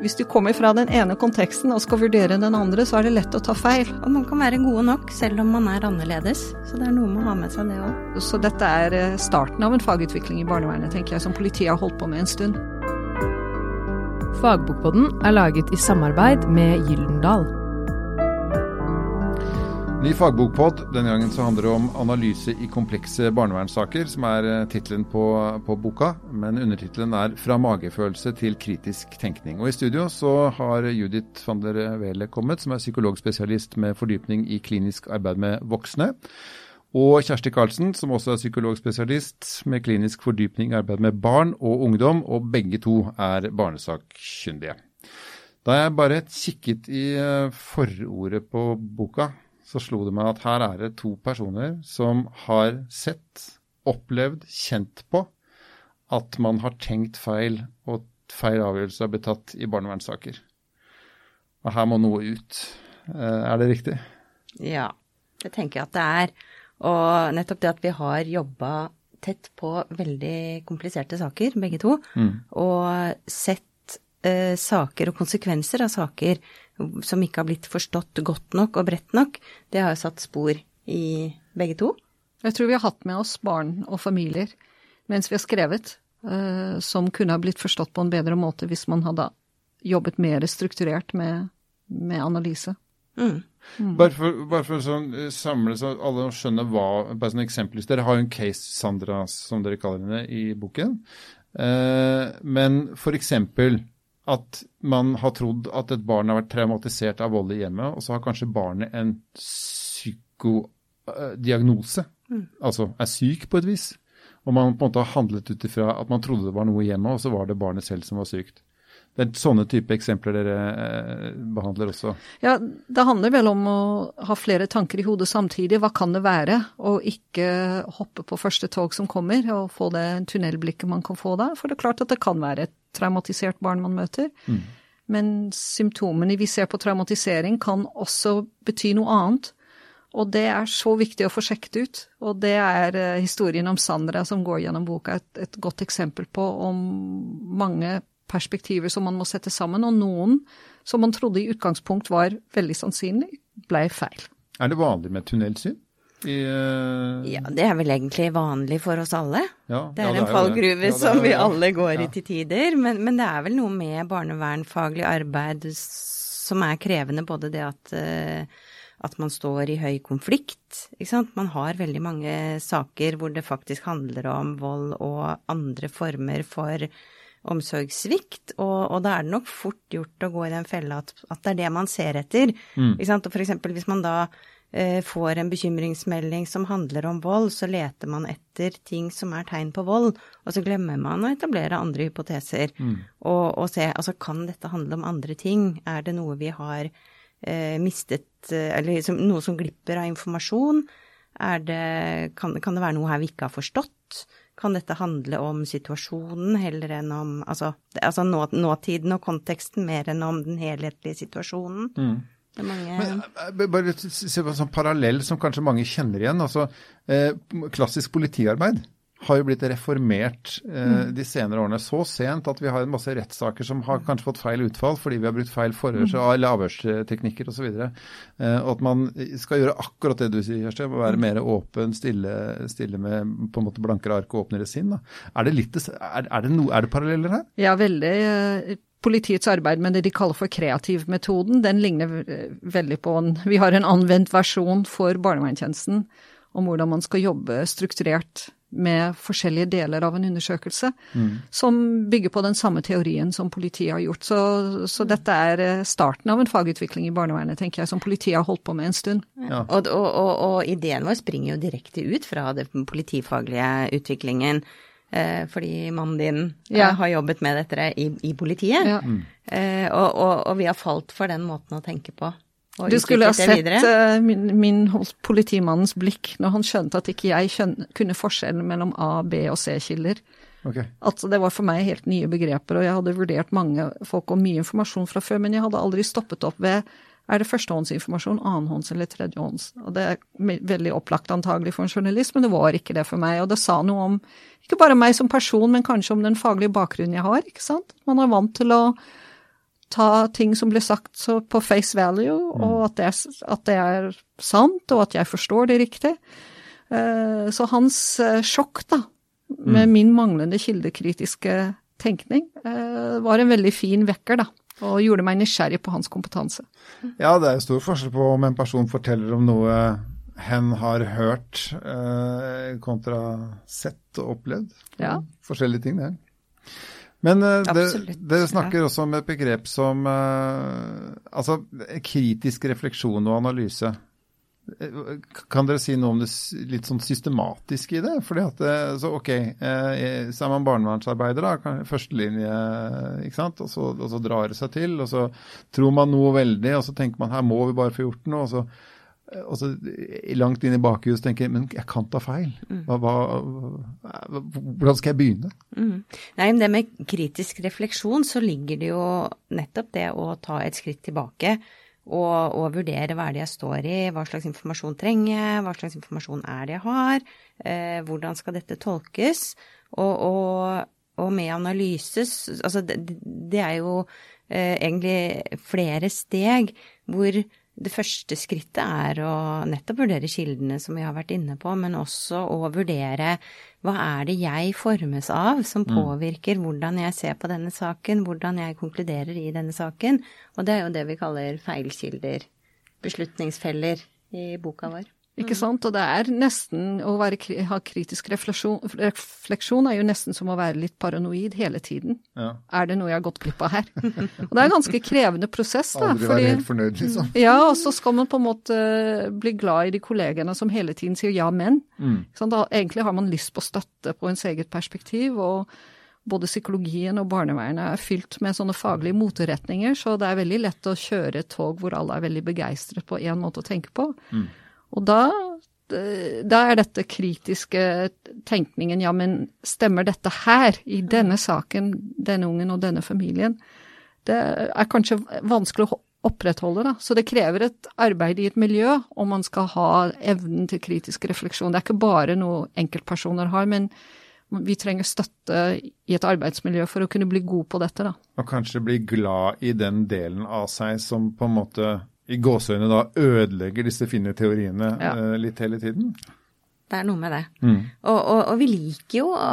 hvis du kommer fra den ene konteksten og skal vurdere den andre, så er det lett å ta feil. Og man kan være gode nok selv om man er annerledes. Så det er noe med å ha med seg det òg. Så dette er eh, starten av en fagutvikling i barnevernet, tenker jeg, som politiet har holdt på med en stund. Fagbokboden er laget i samarbeid med Gyldendal. Ny fagbokpod. Denne gangen så handler det om analyse i komplekse barnevernssaker, som er eh, tittelen på, på, boka. Men undertittelen er 'Fra magefølelse til kritisk tenkning'. Og I studio så har Judith van der Wele kommet, som er psykologspesialist med fordypning i klinisk arbeid med voksne. Og Kjersti Karlsen, som også er psykologspesialist med klinisk fordypning i arbeid med barn og ungdom. Og begge to er barnesakkyndige. Da jeg bare kikket i eh, forordet på boka, så slo det meg at her er det to personer som har sett, opplevd, kjent på at man har tenkt feil, og feil avgjørelse har blitt tatt i barnevernssaker. Og her må noe ut. Eh, er det riktig? Ja, det tenker jeg at det er. Og nettopp det at vi har jobba tett på veldig kompliserte saker, begge to, mm. og sett eh, saker og konsekvenser av saker som ikke har blitt forstått godt nok og bredt nok, det har jo satt spor i begge to. Jeg tror vi har hatt med oss barn og familier mens vi har skrevet, uh, som kunne ha blitt forstått på en bedre måte hvis man hadde jobbet mer strukturert med, med analyse. Mm. Mm. Bare for, bare for sånn eh, samle så alle skjønner hva bare sånn eksempelvis, Dere har jo en case, Sandra, som dere kaller henne, i boken. Eh, men for eksempel at man har trodd at et barn har vært traumatisert av vold i hjemmet, og så har kanskje barnet en psykodiagnose, mm. altså er syk på et vis. Og man på en måte har handlet ut ifra at man trodde det var noe i hjemmet, og så var det barnet selv som var sykt. Det er sånne type eksempler dere eh, behandler også? Ja, det handler vel om å ha flere tanker i hodet samtidig. Hva kan det være? Og ikke hoppe på første tog som kommer, og få det tunnelblikket man kan få da. For det er klart at det kan være et traumatisert barn man møter. Mm. Men symptomene vi ser på traumatisering kan også bety noe annet. Og det er så viktig å få sjekket ut. Og det er uh, historien om Sandra som går gjennom boka, et, et, godt eksempel på om mange perspektiver som man må sette sammen, og noen som man trodde i utgangspunkt var veldig sannsynlig, ble feil. Er det vanlig med tunnelsyn? I, uh... Ja, det er vel egentlig vanlig for oss alle. Ja, det er ja, det en fallgruve ja, som vi alle går i til tider. Men, men, det er vel noe med barnevernfaglig arbeid som er krevende. Både det at, uh, at man står i høy konflikt. Ikke sant? Man har veldig mange saker hvor det faktisk handler om vold og andre former for omsorgssvikt, og, og, da er det nok fort gjort å gå i den fella at, at det er det man ser etter. Mm. Ikke sant? Og for eksempel hvis man da får en bekymringsmelding som handler om vold, så leter man etter ting som er tegn på vold, og så glemmer man å etablere andre hypoteser. Mm. Og, og, se, altså kan dette handle om andre ting? Er det noe vi har eh, mistet, eh, eller liksom, noe som glipper av informasjon? Det, kan, kan, det være noe her vi ikke har forstått? Kan dette handle om situasjonen heller enn om Altså, altså nå, nåtiden og konteksten mer enn om den helhetlige situasjonen? Mm. Mange... Men, eh, bare se på en sånn parallell som kanskje mange kjenner igjen. altså eh, Klassisk politiarbeid har jo blitt reformert eh, mm. de senere årene. Så sent at vi har en masse rettssaker som har kanskje fått feil utfall fordi vi har brukt feil forhørs- mm. eller avhørsteknikker osv. Og, eh, og at man skal gjøre akkurat det du sier, Kjersti. Være mm. mer åpen, stille, stille, med på en måte blankere ark og åpnere sinn. Da. Er det, litt, er, er, det no, er det paralleller her? Ja, veldig. Eh, politiets arbeid med det de kaller for kreativmetoden, den ligner veldig på en Vi har en anvendt versjon for barnevernstjenesten om hvordan man skal jobbe strukturert med forskjellige deler av en undersøkelse, mm. som bygger på den samme teorien som politiet har gjort. Så, så, dette er eh, starten av en fagutvikling i barnevernet, tenker jeg, som politiet har holdt på med en stund. Ja. Og, og, og, og, ideen vår springer jo direkte ut fra den politifaglige utviklingen. Eh, fordi mannen din eh, ja. har jobbet med dette i, i politiet. Ja. Mm. Eh, og, og, og, vi har falt for den måten å tenke på. Du skulle ha sett uh, min, min politimannens blikk når han skjønte at ikke jeg skjønne, kunne forskjellen mellom A-, B- og C-kilder. Okay. Altså, det var for meg helt nye begreper, og jeg hadde vurdert mange folk og mye informasjon fra før, men jeg hadde aldri stoppet opp ved er det førstehåndsinformasjon, annenhånds eller tredjehånds? Og det er veldig opplagt antagelig for en journalist, men det var ikke det for meg. Og det sa noe om ikke bare meg som person, men kanskje om den faglige bakgrunnen jeg har. ikke sant? Man er vant til å ta ting som blir sagt på face value, mm. og at det, er, at det, er, sant, og at jeg forstår det riktig. Uh, så hans uh, sjokk, da, med mm. min manglende kildekritiske tenkning, uh, var en veldig fin vekker, da. Og gjorde meg nysgjerrig på hans kompetanse. Ja, det er stor forskjell på om en person forteller om noe hen har hørt, kontra sett og opplevd. Ja. Forskjellige ting, det. Men uh, dere snakker ja. også om et begrep som uh, altså kritisk refleksjon og analyse. Eh, kan dere si noe om det litt sånn systematiske i det? Fordi at, så ok, så er man barnevernsarbeider, da, førstelinje, ikke sant, og så, og så, drar det seg til. Og så tror man noe veldig, og så tenker man her må vi bare få gjort noe. og så og så langt inn i bakhuset tenker jeg men jeg kan ta feil. Mm. Hva, hva, hvordan skal jeg begynne? Mm. Nei, men det med kritisk refleksjon, så ligger det jo nettopp det å ta et skritt tilbake og, og vurdere hva er det jeg står i, hva slags informasjon trenger jeg, hva slags informasjon er det jeg har, eh, hvordan skal dette tolkes? Og, og, og med analyses Altså det, det er jo eh, egentlig flere steg hvor det første skrittet er å nettopp vurdere kildene som vi har vært inne på, men også å vurdere hva er det jeg formes av som mm. påvirker hvordan jeg ser på denne saken, hvordan jeg konkluderer i denne saken. Og det er jo det vi kaller feilkilder, beslutningsfeller, i boka vår. Ikke mm. sant? Og det er nesten å være, ha kritisk refleksjon, refleksjon er jo nesten som å være litt paranoid hele tiden. Ja. Er det noe jeg har gått glipp av her? og det er en ganske krevende prosess, da. Aldri være helt fornøyd, liksom. Ja, og så skal man på en måte bli glad i de kollegene som hele tiden sier ja, men. Mm. Da, egentlig har man lyst på støtte på ens eget perspektiv. og både psykologien og barnevernet er fylt med sånne faglige moteretninger, så det er veldig lett å kjøre et tog hvor alle er veldig begeistret på én måte å tenke på. Mm. Og da, da er dette kritiske tenkningen ja, men stemmer dette her, i denne saken, denne ungen og denne familien? Det er kanskje vanskelig å opprettholde, da. Så det krever et arbeid i et miljø om man skal ha evnen til kritisk refleksjon. Det er ikke bare noe enkeltpersoner har, men vi trenger støtte i et arbeidsmiljø for å kunne bli god på dette, da. Og kanskje bli glad i den delen av seg som på en måte i gåseøynene da ødelegger disse fine teoriene ja. uh, litt hele tiden? Det er noe med det. Mm. Og, og, og, vi liker jo å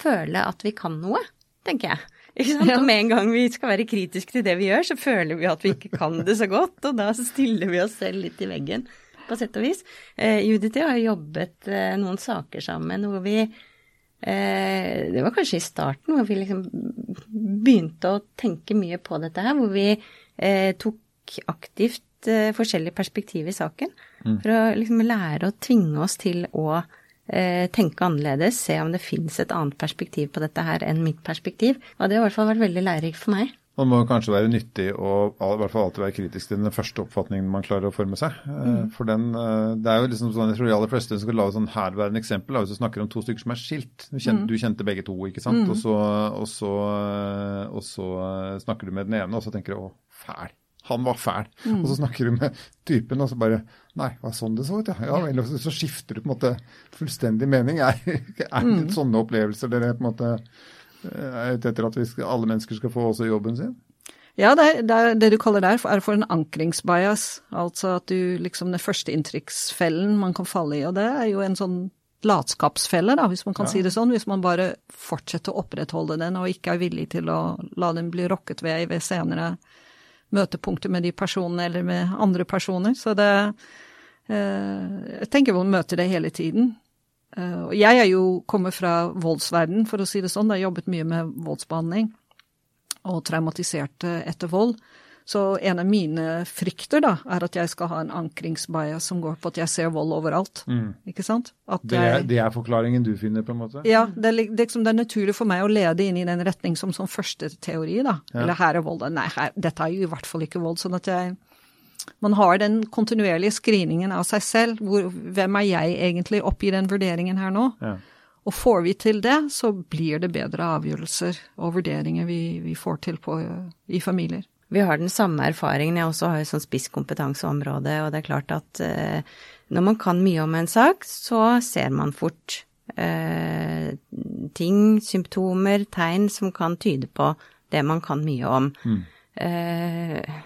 føle at vi kan noe, tenker jeg. Ikke sant? Og med en gang vi skal være kritiske til det vi gjør, så føler vi at vi ikke kan det så godt, og da stiller vi oss selv litt i veggen, på sett og vis. Eh, Judith og jeg har jobbet eh, noen saker sammen hvor vi eh, Det var kanskje i starten hvor vi liksom begynte å tenke mye på dette her, hvor vi eh, tok aktivt eh, forskjellige perspektiv i saken. Mm. For å liksom lære å tvinge oss til å eh, tenke annerledes, se om det fins et annet perspektiv på dette her enn mitt perspektiv. Og det har i hvert fall vært veldig lærerikt for meg. Man må kanskje være nyttig og i hvert fall alltid være kritisk til den første oppfatningen man klarer å forme seg. Eh, mm. For den, det er jo liksom sånn, jeg tror de aller fleste skal lage sånn herværende eksempel. Hvis du snakker om to stykker som er skilt. Du kjente, mm. du kjente begge to, ikke sant. Mm. Og, så, og, så, og, så, snakker du med den ene, og så tenker du å, fæl han var fæl. Mm. Og så snakker du med typen, og så bare Nei, var sånn det så ut, ja. ja vel, så skifter du på en måte fullstendig mening. Er, er det mm. sånne opplevelser dere på en måte eh, er ute etter at skal, alle mennesker skal få også jobben sin? Ja, det, er, det, er, det, du kaller der, er for en ankringsbias. Altså at du liksom den første inntrykksfellen man kan falle i. Og det er jo en sånn latskapsfelle, da, hvis man kan ja. si det sånn. Hvis man bare fortsetter å opprettholde den og ikke er villig til å la den bli rokket ved ved senere møtepunkter med de personene eller med andre personer. Så det eh, Jeg tenker man møter det hele tiden. Eh, og jeg er jo kommet fra voldsverden, for å si det sånn. Jeg har jobbet mye med voldsbehandling og traumatiserte etter vold. Så en av mine frykter da, er at jeg skal ha en ankringsbias som går på at jeg ser vold overalt. Mm. Ikke sant? Det er, det, er, forklaringen du finner, på en måte? Ja, det, liksom, det, er naturlig for meg å lede inn i den retning som, som første teori, da. Ja. Eller her er vold. Nei, her, dette er jo i hvert fall ikke vold. sånn at jeg man har den kontinuerlige screeningen av seg selv. Hvor, hvem er jeg egentlig oppi den vurderingen her nå? Ja. Og får vi til det, så blir det bedre avgjørelser og vurderinger vi, vi får til på, i familier vi har den samme erfaringen. Jeg også har et sånn spisskompetanseområde, og det er klart at eh, når man kan mye om en sak, så ser man fort eh, ting, symptomer, tegn som kan tyde på det man kan mye om. Mm. Eh,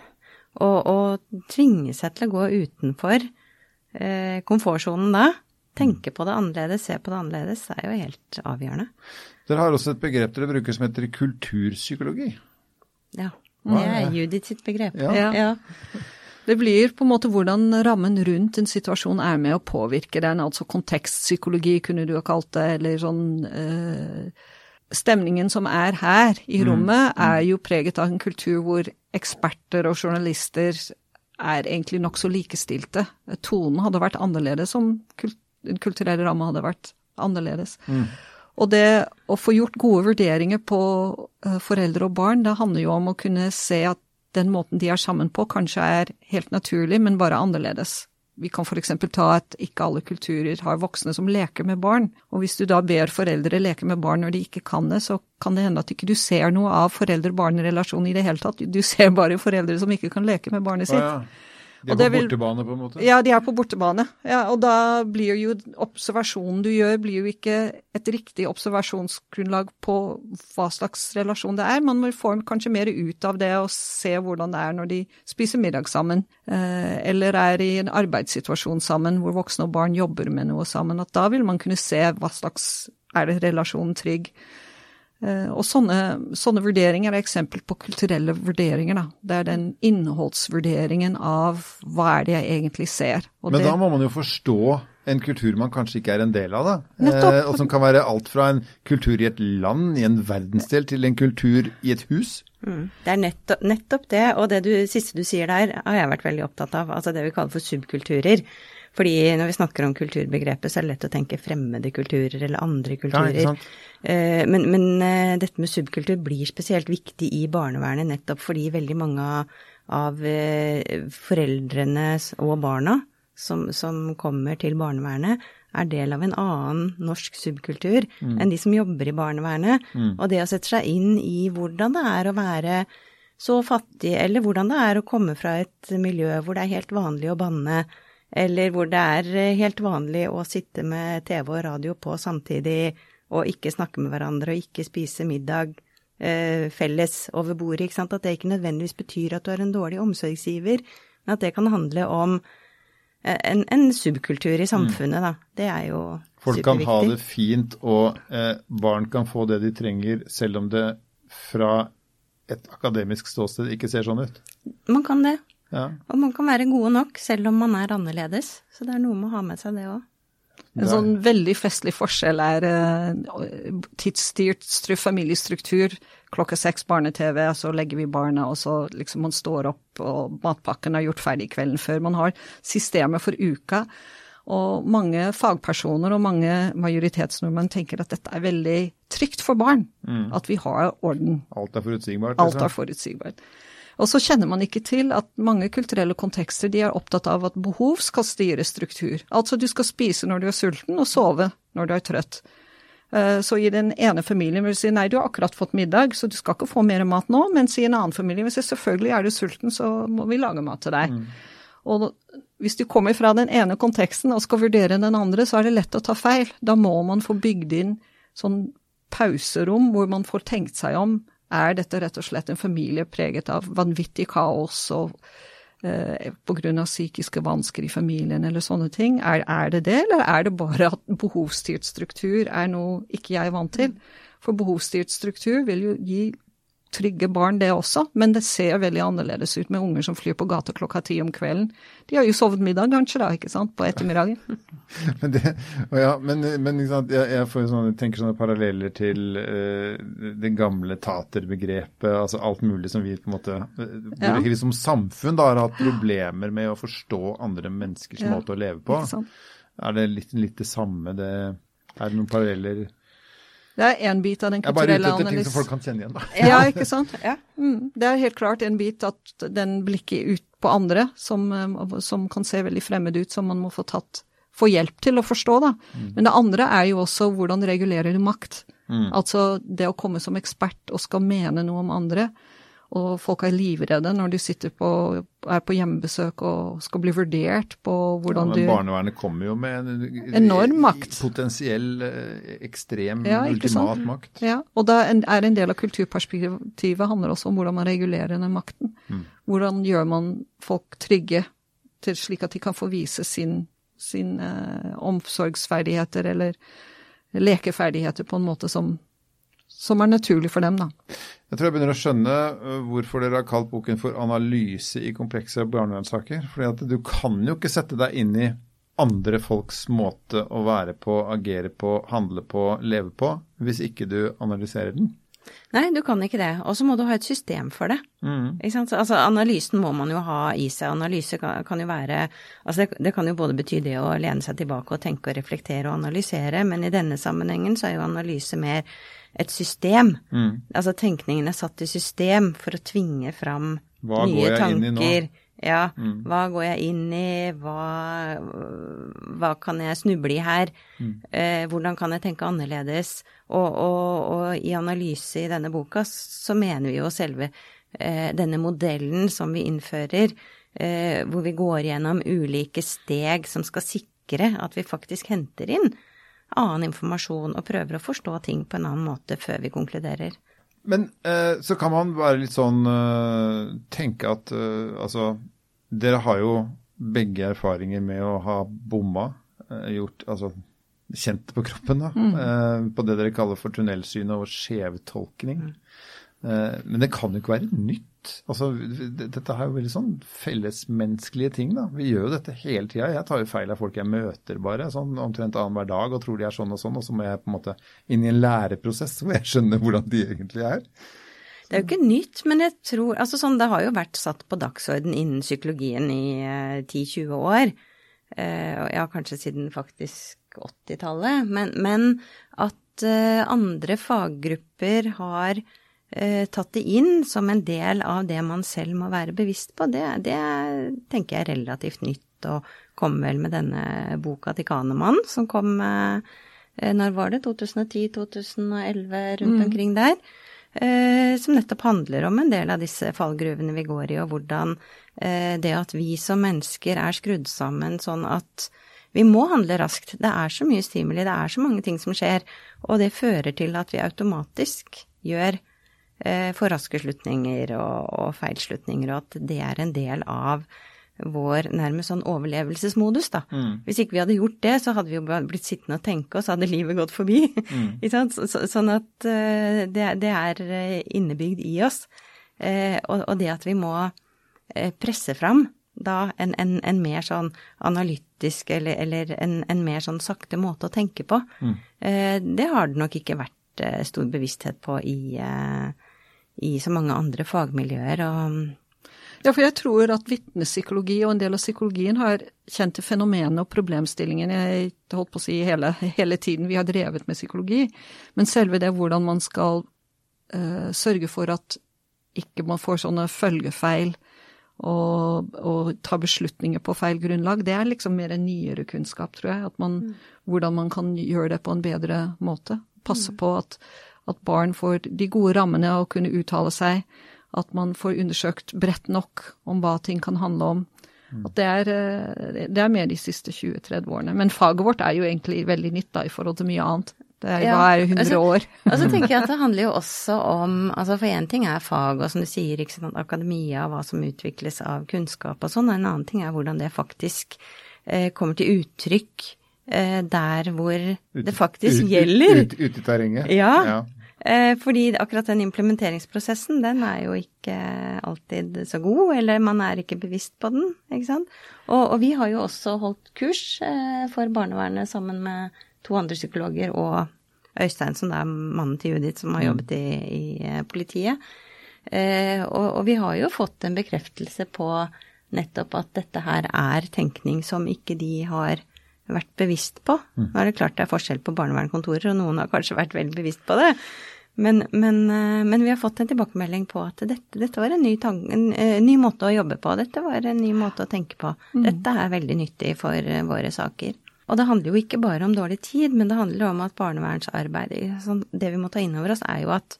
og, å tvinge seg til å gå utenfor eh, komfortsonen da, tenke på det annerledes, se på det annerledes, det er jo helt avgjørende. Dere har også et begrep dere bruker som heter kulturpsykologi. Ja. Det er Judith sitt begrep. Ja. ja. Det blir på en måte hvordan rammen rundt en situasjon er med å påvirke den. Altså kontekstpsykologi kunne du ha kalt det, eller sånn eh, Stemningen som er her i mm. rommet, mm. er jo preget av en kultur hvor eksperter og journalister er egentlig nokså likestilte. Tonen hadde vært annerledes om den kulturelle ramma hadde vært annerledes. Mm. Og det å få gjort gode vurderinger på uh, foreldre og barn, det handler jo om å kunne se at den måten de er sammen på, kanskje er helt naturlig, men bare annerledes. Vi kan f.eks. ta at ikke alle kulturer har voksne som leker med barn. Og hvis du da ber foreldre leke med barn når de ikke kan det, så kan det hende at ikke du ser noe av foreldre-barn-relasjonen i det hele tatt. Du ser bare foreldre som ikke kan leke med barnet sitt. Oh, ja. De er på vil, bortebane, på en måte? Ja, de er på bortebane. Ja, og da blir jo observasjonen du gjør, blir jo ikke et riktig observasjonsgrunnlag på hva slags relasjon det er. Man får kanskje mer ut av det og se hvordan det er når de spiser middag sammen, eh, eller er i en arbeidssituasjon sammen hvor voksne og barn jobber med noe sammen. At da vil man kunne se hva slags Er det relasjonen trygg? Eh, og sånne, sånne, vurderinger er eksempel på kulturelle vurderinger. Da. Det er den innholdsvurderingen av hva er det jeg egentlig ser. Og Men det, da må man jo forstå en kultur man kanskje ikke er en del av, da. Eh, og som kan være alt fra en kultur i et land, i en verdensdel, til en kultur i et hus. Mm. Det er nettopp, nettopp, det, og det du, siste du sier der, har jeg vært veldig opptatt av. Altså det vi kaller for subkulturer. Fordi når vi snakker om kulturbegrepet, så er det lett å tenke fremmede kulturer eller andre kulturer. Ja, eh, men, men, eh, dette med subkultur blir spesielt viktig i barnevernet nettopp fordi veldig mange av eh, foreldrene og barna som, som kommer til barnevernet, er del av en annen norsk subkultur mm. enn de som jobber i barnevernet. Mm. Og det å sette seg inn i hvordan det er å være så fattig, eller hvordan det er å komme fra et miljø hvor det er helt vanlig å banne, eller hvor det er eh, helt vanlig å sitte med TV og radio på samtidig og ikke snakke med hverandre og ikke spise middag eh, felles over bordet. ikke sant? At det ikke nødvendigvis betyr at du er en dårlig omsorgsgiver, men at det kan handle om eh, en, en subkultur i samfunnet, da. Det er jo superviktig. Folk kan ha det fint, og eh, barn kan få det de trenger, selv om det fra et akademisk ståsted ikke ser sånn ut? Man kan det. Ja. Og man kan være gode nok selv om man er annerledes. Så det er noe med å ha med seg det òg. En sånn veldig festlig forskjell er uh, tidsstyrt familiestruktur. Klokka seks barne-TV, så legger vi barna, og så liksom man står opp, og matpakken er gjort ferdig kvelden før. Man har systemet for uka. Og mange fagpersoner og mange majoritetsnordmenn tenker at dette er veldig trygt for barn. Mm. At vi har orden. Alt er forutsigbart. Alt er forutsigbart. Og så kjenner man ikke til at mange kulturelle kontekster de er opptatt av at behov skal styre struktur. Altså du skal spise når du er sulten, og sove når du er trøtt. Eh, så i den ene familien vil si nei, du har akkurat fått middag, så du skal ikke få mer mat nå. Mens i en annen familie vil si selvfølgelig er du sulten, så må vi lage mat til deg. Mm. Og hvis du kommer fra den ene konteksten og skal vurdere den andre, så er det lett å ta feil. Da må man få bygd inn sånn pauserom hvor man får tenkt seg om er dette rett og slett en familie preget av vanvittig kaos og eh, pga. psykiske vansker i familien eller sånne ting? Er, er, det det, eller er det bare at behovsstyrt struktur er noe ikke jeg er vant til? For behovsstyrt struktur vil jo gi trygge barn, det også, men det ser veldig annerledes ut med unger som flyr på gata klokka ti om kvelden. De har jo sovet middag kanskje da, ikke sant, på ettermiddagen. men det, ja, men, men jeg, jeg sånne, tenker sånne paralleller til uh, det gamle taterbegrepet, altså alt mulig som vi på en måte uh, ja. vi som samfunn da har hatt problemer med å forstå andre menneskers ja. måte å leve på. Er det litt, litt det samme? Det, er det noen paralleller? Det er én bit av den kulturelle analysen. Jeg er bare ute etter ting som folk kan kjenne igjen, da. Ja, ikke sant. Ja. Mm, det er helt klart en bit at den blikket ut på andre, som, eh, som, kan se veldig fremmed ut, som man må få tatt få hjelp til å forstå, da. Mm. Men det andre er jo også hvordan regulerer du makt. Mm. Altså det å komme som ekspert og skal mene noe om andre. Og folk er livredde når de sitter på, er på hjemmebesøk og skal bli vurdert på hvordan ja, men Barnevernet kommer jo med en enorm makt. Potensiell eh, ekstrem, ja, ultimat makt. Ja, og da er en del av kulturperspektivet handler også om hvordan man regulerer den makten. Mm. Hvordan gjør man folk trygge til slik at de kan få vise sin, sin eh, omsorgsferdigheter eller lekeferdigheter på en måte som som er naturlig for dem, da. Jeg tror jeg begynner å skjønne øh, hvorfor dere har kalt boken for 'Analyse i komplekse barnevernssaker'. Fordi at du kan jo ikke sette deg inn i andre folks måte å være på, agere på, handle på, leve på, hvis ikke du analyserer den. Nei, du kan ikke det. Og så må du ha et system for det. Mm. Altså, analysen må man jo ha i seg. Analyse kan, kan jo være Altså det, det, kan jo både bety det å lene seg tilbake og tenke og reflektere og analysere, men i denne sammenhengen så er jo analyse mer et system. Mm. Altså tenkningen er satt i system for å tvinge fram hva nye tanker. Ja, mm. hva går jeg inn i, hva, hva kan jeg snuble i her, mm. eh, hvordan kan jeg tenke annerledes? Og, og, og, i analyse i denne boka så mener vi jo selve eh, denne modellen som vi innfører, eh, hvor vi går gjennom ulike steg som skal sikre at vi faktisk henter inn annen informasjon og prøver å forstå ting på en annen måte før vi konkluderer. Men eh, så kan man være litt sånn eh, tenke at eh, altså Dere har jo begge erfaringer med å ha bomma. Eh, gjort Altså kjent på kroppen, da. Mm. Eh, på det dere kaller for tunnelsyn og skjevtolkning. Mm. Eh, men det kan jo ikke være nytt Altså, dette er jo veldig sånn fellesmenneskelige ting, da. Vi gjør jo dette hele tida. Jeg tar jo feil av folk jeg møter bare, sånn omtrent annenhver dag og tror de er sånn og sånn, og så må jeg på en måte inn i en læreprosess hvor jeg skjønner hvordan de egentlig er. Det er jo ikke nytt, men jeg tror altså sånn, Det har jo vært satt på dagsorden innen psykologien i 10-20 eh, år. Eh, ja, kanskje siden faktisk 80-tallet. Men, men, at eh, andre faggrupper har eh, tatt det inn som en del av det man selv må være bevisst på, det, det tenker jeg er relativt nytt. Og kom vel med denne boka til Kanemann, som kom eh, Når var det? 2010-2011, rundt mm. omkring der. Eh, som nettopp handler om en del av disse fallgruvene vi går i, og hvordan eh, det at vi som mennesker er skrudd sammen sånn at vi må handle raskt. Det er så mye stimuli, det er så mange ting som skjer, og det fører til at vi automatisk gjør Eh, for raske slutninger og, og feilslutninger, og at det er en del av vår nærmest sånn overlevelsesmodus, da. Mm. Hvis ikke vi hadde gjort det, så hadde vi jo blitt sittende og tenke, og så hadde livet gått forbi. Mm. så, så, sånn at uh, det, det, er eh, innebygd i oss. Uh, og, og, det at vi må presse fram da en, en, en, mer sånn analytisk eller, eller en, en, mer sånn sakte måte å tenke på, mm. det har det nok ikke vært stor bevissthet på i i så mange andre fagmiljøer. og ja, for jeg tror at vitnepsykologi og en del av psykologien har kjent til fenomenene og problemstillingene jeg holdt på å si hele, hele, tiden vi har drevet med psykologi. Men selve det hvordan man skal uh, sørge for at ikke man får sånne følgefeil og, og ta beslutninger på feil grunnlag, det er liksom mer en nyere kunnskap, tror jeg. Man, mm. Hvordan man kan gjøre det på en bedre måte. Passe mm. på at at barn får de gode rammene å kunne uttale seg, at man får undersøkt bredt nok om hva ting kan handle om. Mm. At det er, eh, det er mer de siste 20-30 årene. Men faget vårt er jo egentlig veldig nytt da, i forhold til mye annet. Det er, ja, hva er 100 altså, år? og så tenker jeg at det handler jo også om altså For én ting er fag og som du sier, ikke sant, akademia, hva som utvikles av kunnskap og sånn, en annen ting er hvordan det faktisk eh, kommer til uttrykk eh, der hvor ut, det faktisk ut, gjelder. Ute ut i terrenget? Ja. ja. Eh, fordi akkurat den implementeringsprosessen, den er jo ikke alltid så god, eller man er ikke bevisst på den, ikke sant. Og, og vi har jo også holdt kurs eh, for barnevernet sammen med to andre psykologer og Øystein, som er mannen til Judith, som har mm. jobbet i, i eh, politiet. Og, og vi har jo fått en bekreftelse på nettopp at dette her er tenkning som ikke de har vært bevisst på. Mm. Nå er det klart det er forskjell på barnevernskontorer, og noen har kanskje vært veldig bevisst på det. Men, men, eh, men, vi har fått en tilbakemelding på at dette, dette var en ny, tank, en, en ny, måte å jobbe på. Dette var en ny måte å tenke på. Mm. Dette er veldig nyttig for eh, våre saker. Og det handler jo ikke bare om dårlig tid, men det handler om at barnevernsarbeid sånn, Det vi må ta inn over oss, er jo at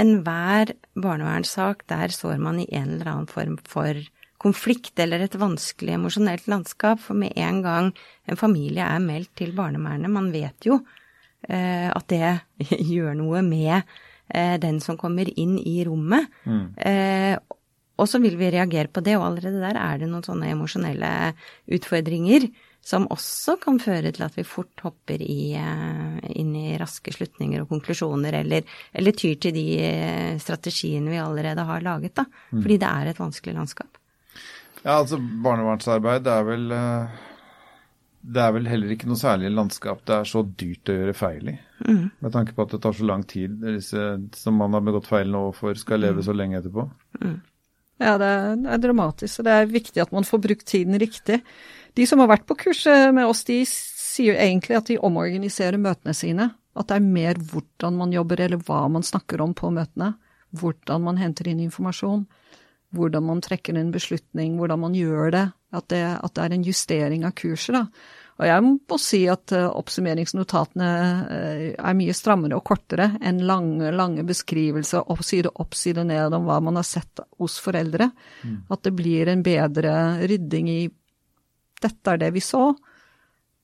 enhver barnevernssak, der står man i en eller annen form for konflikt eller et vanskelig emosjonelt landskap. For med en gang en familie er meldt til barnevernet, man vet jo eh, at det gjør noe med eh, den som kommer inn i rommet. Mm. Eh, og så vil vi reagere på det, og allerede der er det noen sånne emosjonelle utfordringer som også kan føre til at vi fort hopper i, eh, inn i raske slutninger og konklusjoner, eller, eller tyr til de eh, strategiene vi allerede har laget, da. Mm. Fordi det er et vanskelig landskap. Ja, altså barnevernsarbeid er vel eh, det er vel heller ikke noe særlig landskap det er så dyrt å gjøre feil i. Mm. Med tanke på at det tar så lang tid. Disse som man har begått feilene overfor, skal leve mm. så lenge etterpå. Mm. Ja, det er, det er dramatisk. Og det er viktig at man får brukt tiden riktig. De som har vært på kurset med oss, de sier egentlig at de omorganiserer møtene sine. At det er mer hvordan man jobber, eller hva man snakker om på møtene. Hvordan man henter inn informasjon hvordan man trekker en beslutning, hvordan man gjør det. At det, at det er en justering av kurset. da. Og jeg må si at uh, oppsummeringsnotatene uh, er mye strammere og kortere enn lange, lange beskrivelser opp, side opp, side ned om hva man har sett hos foreldre. Mm. At det blir en bedre rydding i dette er det vi så,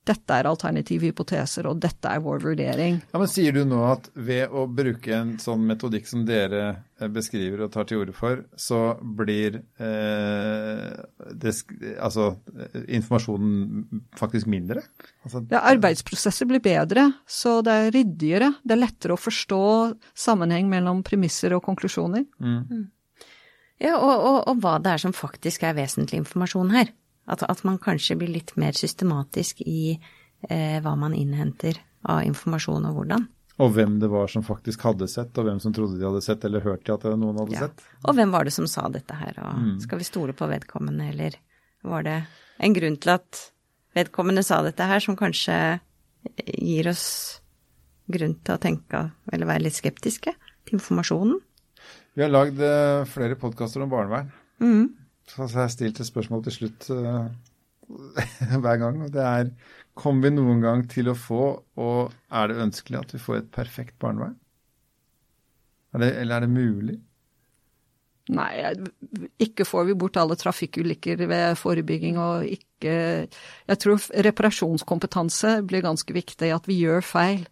dette er alternative hypoteser, og dette er vår vurdering. Ja, men Sier du nå at ved å bruke en sånn metodikk som dere eh, beskriver og tar til orde for, så blir eh, det, altså, informasjonen faktisk mindre? Altså, ja, arbeidsprosesser blir bedre, så det er ryddigere. Det er lettere å forstå sammenheng mellom premisser og konklusjoner. Mm. Mm. Ja, og, og, og hva det er som faktisk er vesentlig informasjon her. At, at, man kanskje blir litt mer systematisk i eh, hva man innhenter av informasjon og hvordan. Og hvem det var som faktisk hadde sett, og hvem som trodde de hadde sett eller hørte at noen hadde ja. sett. Og hvem var det som sa dette her, og mm. skal vi stole på vedkommende, eller var det en grunn til at vedkommende sa dette her, som kanskje gir oss grunn til å tenke eller være litt skeptiske til informasjonen? Vi har lagd eh, flere podkaster om barnevern. Mm. Så har stilt et spørsmål til slutt uh, hver gang, og det er Kommer vi noen gang til å få, og er det ønskelig at vi får et perfekt barnevern? Er det, eller er det mulig? Nei, ikke får vi bort alle trafikkulykker ved forebygging og ikke Jeg tror reparasjonskompetanse blir ganske viktig, at vi gjør feil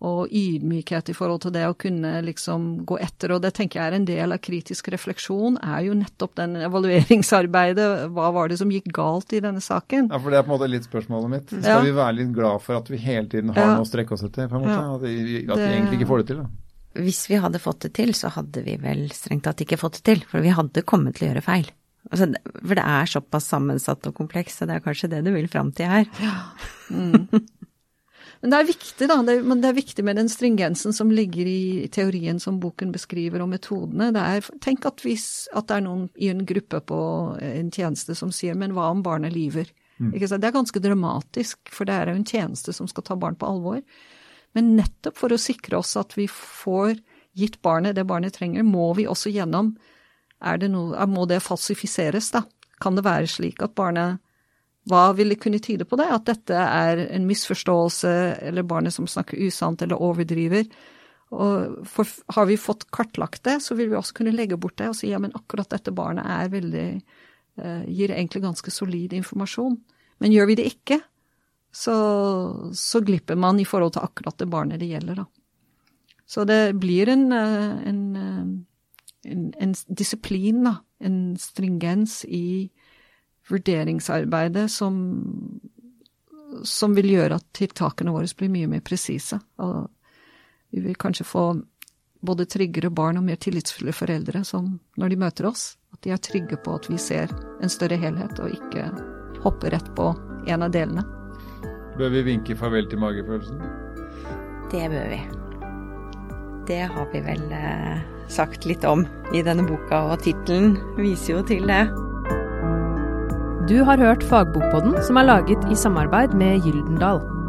og ydmykhet i forhold til det å kunne liksom gå etter. Og det tenker jeg er en del av kritisk refleksjon, er jo nettopp den evalueringsarbeidet. Hva var det som gikk galt i denne saken? Ja, for det er på en måte litt spørsmålet mitt. Skal ja. vi være litt glad for at vi hele tiden har ja. noe å strekke oss etter? på en måte? Ja. At, vi, at det... vi egentlig ikke får det til? da? Hvis vi hadde fått det til, så hadde vi vel strengt tatt ikke fått det til. For vi hadde kommet til å gjøre feil. Altså, for det er såpass sammensatt og komplekst, så det er kanskje det du vil fram til her. Ja. Mm. Men det er viktig, da. Det, det, er viktig med den stringensen som ligger i teorien som boken beskriver, og metodene. Det er, tenk at hvis at det er noen i en gruppe på en tjeneste som sier 'men hva om barnet lyver'? Mm. Det er ganske dramatisk, for det er jo en tjeneste som skal ta barn på alvor. Men nettopp for å sikre oss at vi får gitt barnet det barnet trenger, må vi også gjennom det noe, Må det falsifiseres, da? Kan det være slik at barnet hva vil det kunne tyde på det? At dette er en misforståelse, eller barnet som snakker usant eller overdriver. Og for, har vi fått kartlagt det, så vil vi også kunne legge bort det og si ja, men akkurat dette barnet er veldig eh, Gir egentlig ganske solid informasjon. Men gjør vi det ikke, så, så, glipper man i forhold til akkurat det barnet det gjelder, da. Så det blir en, eh, en, eh, en, en disiplin, da. En stringens i vurderingsarbeidet som, som vil gjøre at tiltakene våre blir mye mer presise. Vi vil kanskje få både tryggere barn og mer tillitsfulle foreldre som når de møter oss, at de er trygge på at vi ser en større helhet og ikke hopper rett på en av delene. Bør vi vinke farvel til magefølelsen? Det bør vi. Det har vi vel eh, sagt litt om i denne boka, og tittelen viser jo til det. Du har hørt Fagbokpodden, som er laget i samarbeid med Gyldendal.